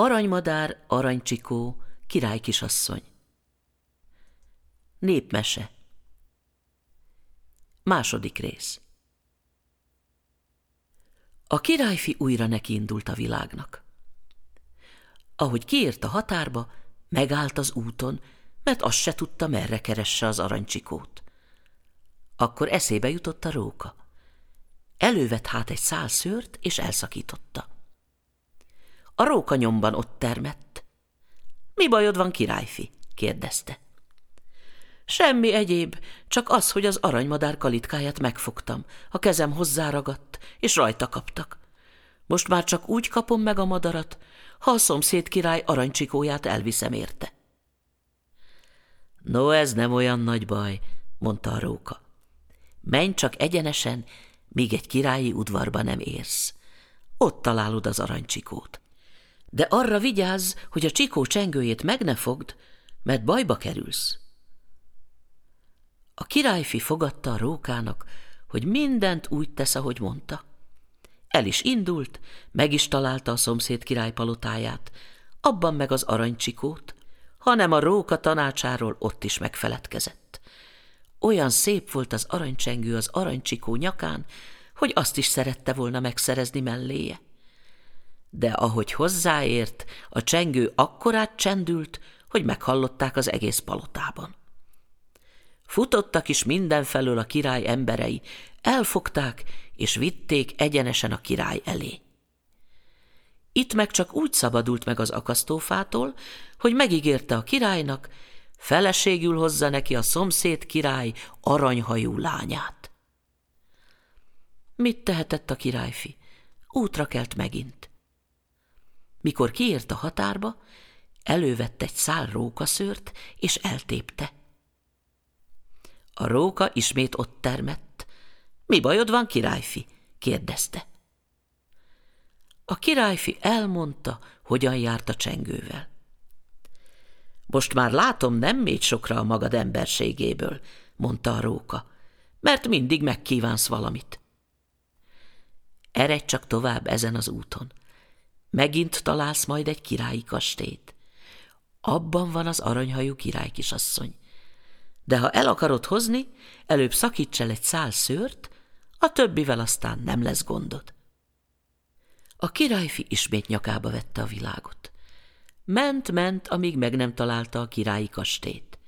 Aranymadár, aranycsikó, király kisasszony. Népmese. Második rész. A királyfi újra nekiindult a világnak. Ahogy kiért a határba, megállt az úton, mert azt se tudta, merre keresse az aranycsikót. Akkor eszébe jutott a róka. Elővett hát egy szál szőrt, és elszakította. A róka nyomban ott termett. Mi bajod van, királyfi? kérdezte. Semmi egyéb, csak az, hogy az aranymadár kalitkáját megfogtam. A kezem hozzáragadt, és rajta kaptak. Most már csak úgy kapom meg a madarat, ha a szomszéd király aranycsikóját elviszem érte. No, ez nem olyan nagy baj, mondta a róka. Menj csak egyenesen, míg egy királyi udvarba nem érsz. Ott találod az aranycsikót. De arra vigyázz, hogy a csikó csengőjét meg ne fogd, mert bajba kerülsz. A királyfi fogadta a rókának, hogy mindent úgy tesz, ahogy mondta. El is indult, meg is találta a szomszéd király palotáját, abban meg az aranycsikót, hanem a róka tanácsáról ott is megfeledkezett. Olyan szép volt az aranycsengő az aranycsikó nyakán, hogy azt is szerette volna megszerezni melléje. De ahogy hozzáért, a csengő akkorát csendült, hogy meghallották az egész palotában. Futottak is mindenfelől a király emberei, elfogták és vitték egyenesen a király elé. Itt meg csak úgy szabadult meg az akasztófától, hogy megígérte a királynak, feleségül hozza neki a szomszéd király aranyhajú lányát. Mit tehetett a királyfi? Útra kelt megint. Mikor kiért a határba, elővett egy szál rókaszőrt, és eltépte. A róka ismét ott termett. Mi bajod van, királyfi? kérdezte. A királyfi elmondta, hogyan járt a csengővel. Most már látom, nem mégy sokra a magad emberségéből, mondta a róka, mert mindig megkívánsz valamit. Eredj csak tovább ezen az úton. Megint találsz majd egy királyi kastélyt. Abban van az aranyhajú király kisasszony de ha el akarod hozni, előbb szakíts el egy szál szőrt, a többivel aztán nem lesz gondod. A királyfi ismét nyakába vette a világot. Ment-ment, amíg meg nem találta a királyi kastét.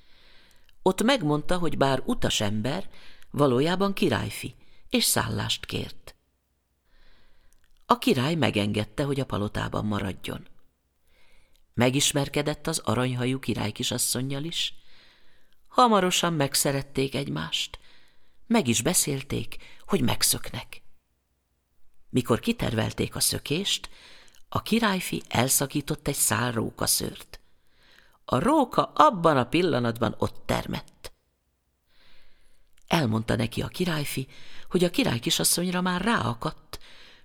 Ott megmondta, hogy bár utas ember, valójában királyfi, és szállást kért. A király megengedte, hogy a palotában maradjon. Megismerkedett az aranyhajú királykisasszonynal is, Hamarosan megszerették egymást. Meg is beszélték, hogy megszöknek. Mikor kitervelték a szökést, a királyfi elszakított egy szál rókaszőrt. A róka abban a pillanatban ott termett. Elmondta neki a királyfi, hogy a király kisasszonyra már ráakadt,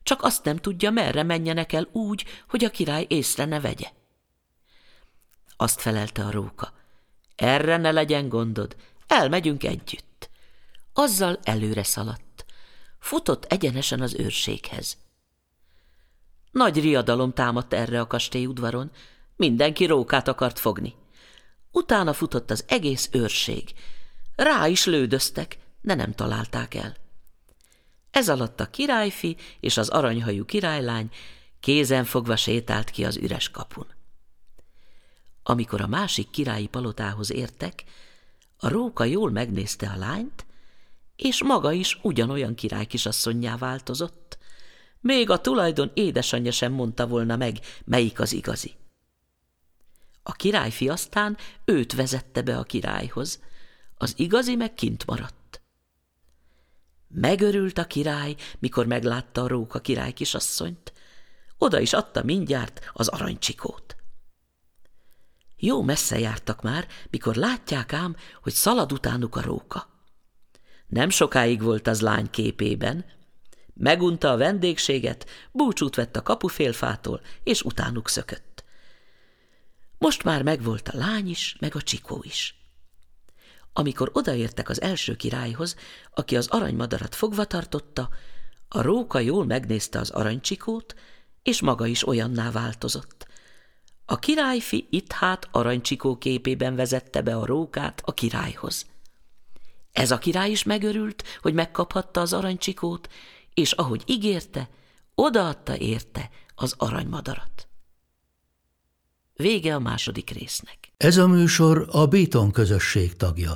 csak azt nem tudja, merre menjenek el úgy, hogy a király észre ne vegye. Azt felelte a róka, erre ne legyen gondod, elmegyünk együtt. Azzal előre szaladt. Futott egyenesen az őrséghez. Nagy riadalom támadt erre a kastély udvaron, mindenki rókát akart fogni. Utána futott az egész őrség. Rá is lődöztek, de nem találták el. Ez alatt a királyfi és az aranyhajú királylány kézen fogva sétált ki az üres kapun. Amikor a másik királyi palotához értek, a róka jól megnézte a lányt, és maga is ugyanolyan király kisasszonyjá változott. Még a tulajdon édesanyja sem mondta volna meg, melyik az igazi. A királyfi aztán őt vezette be a királyhoz, az igazi meg kint maradt. Megörült a király, mikor meglátta a róka király kisasszonyt, oda is adta mindjárt az aranycsikót. Jó messze jártak már, mikor látják ám, hogy szalad utánuk a róka. Nem sokáig volt az lány képében. Megunta a vendégséget, búcsút vett a kapufélfától, és utánuk szökött. Most már megvolt a lány is, meg a csikó is. Amikor odaértek az első királyhoz, aki az aranymadarat fogva tartotta, a róka jól megnézte az aranycsikót, és maga is olyanná változott. A királyfi itt hát aranycsikó képében vezette be a rókát a királyhoz. Ez a király is megörült, hogy megkaphatta az aranycsikót, és ahogy ígérte, odaadta érte az aranymadarat. Vége a második résznek. Ez a műsor a Béton közösség tagja.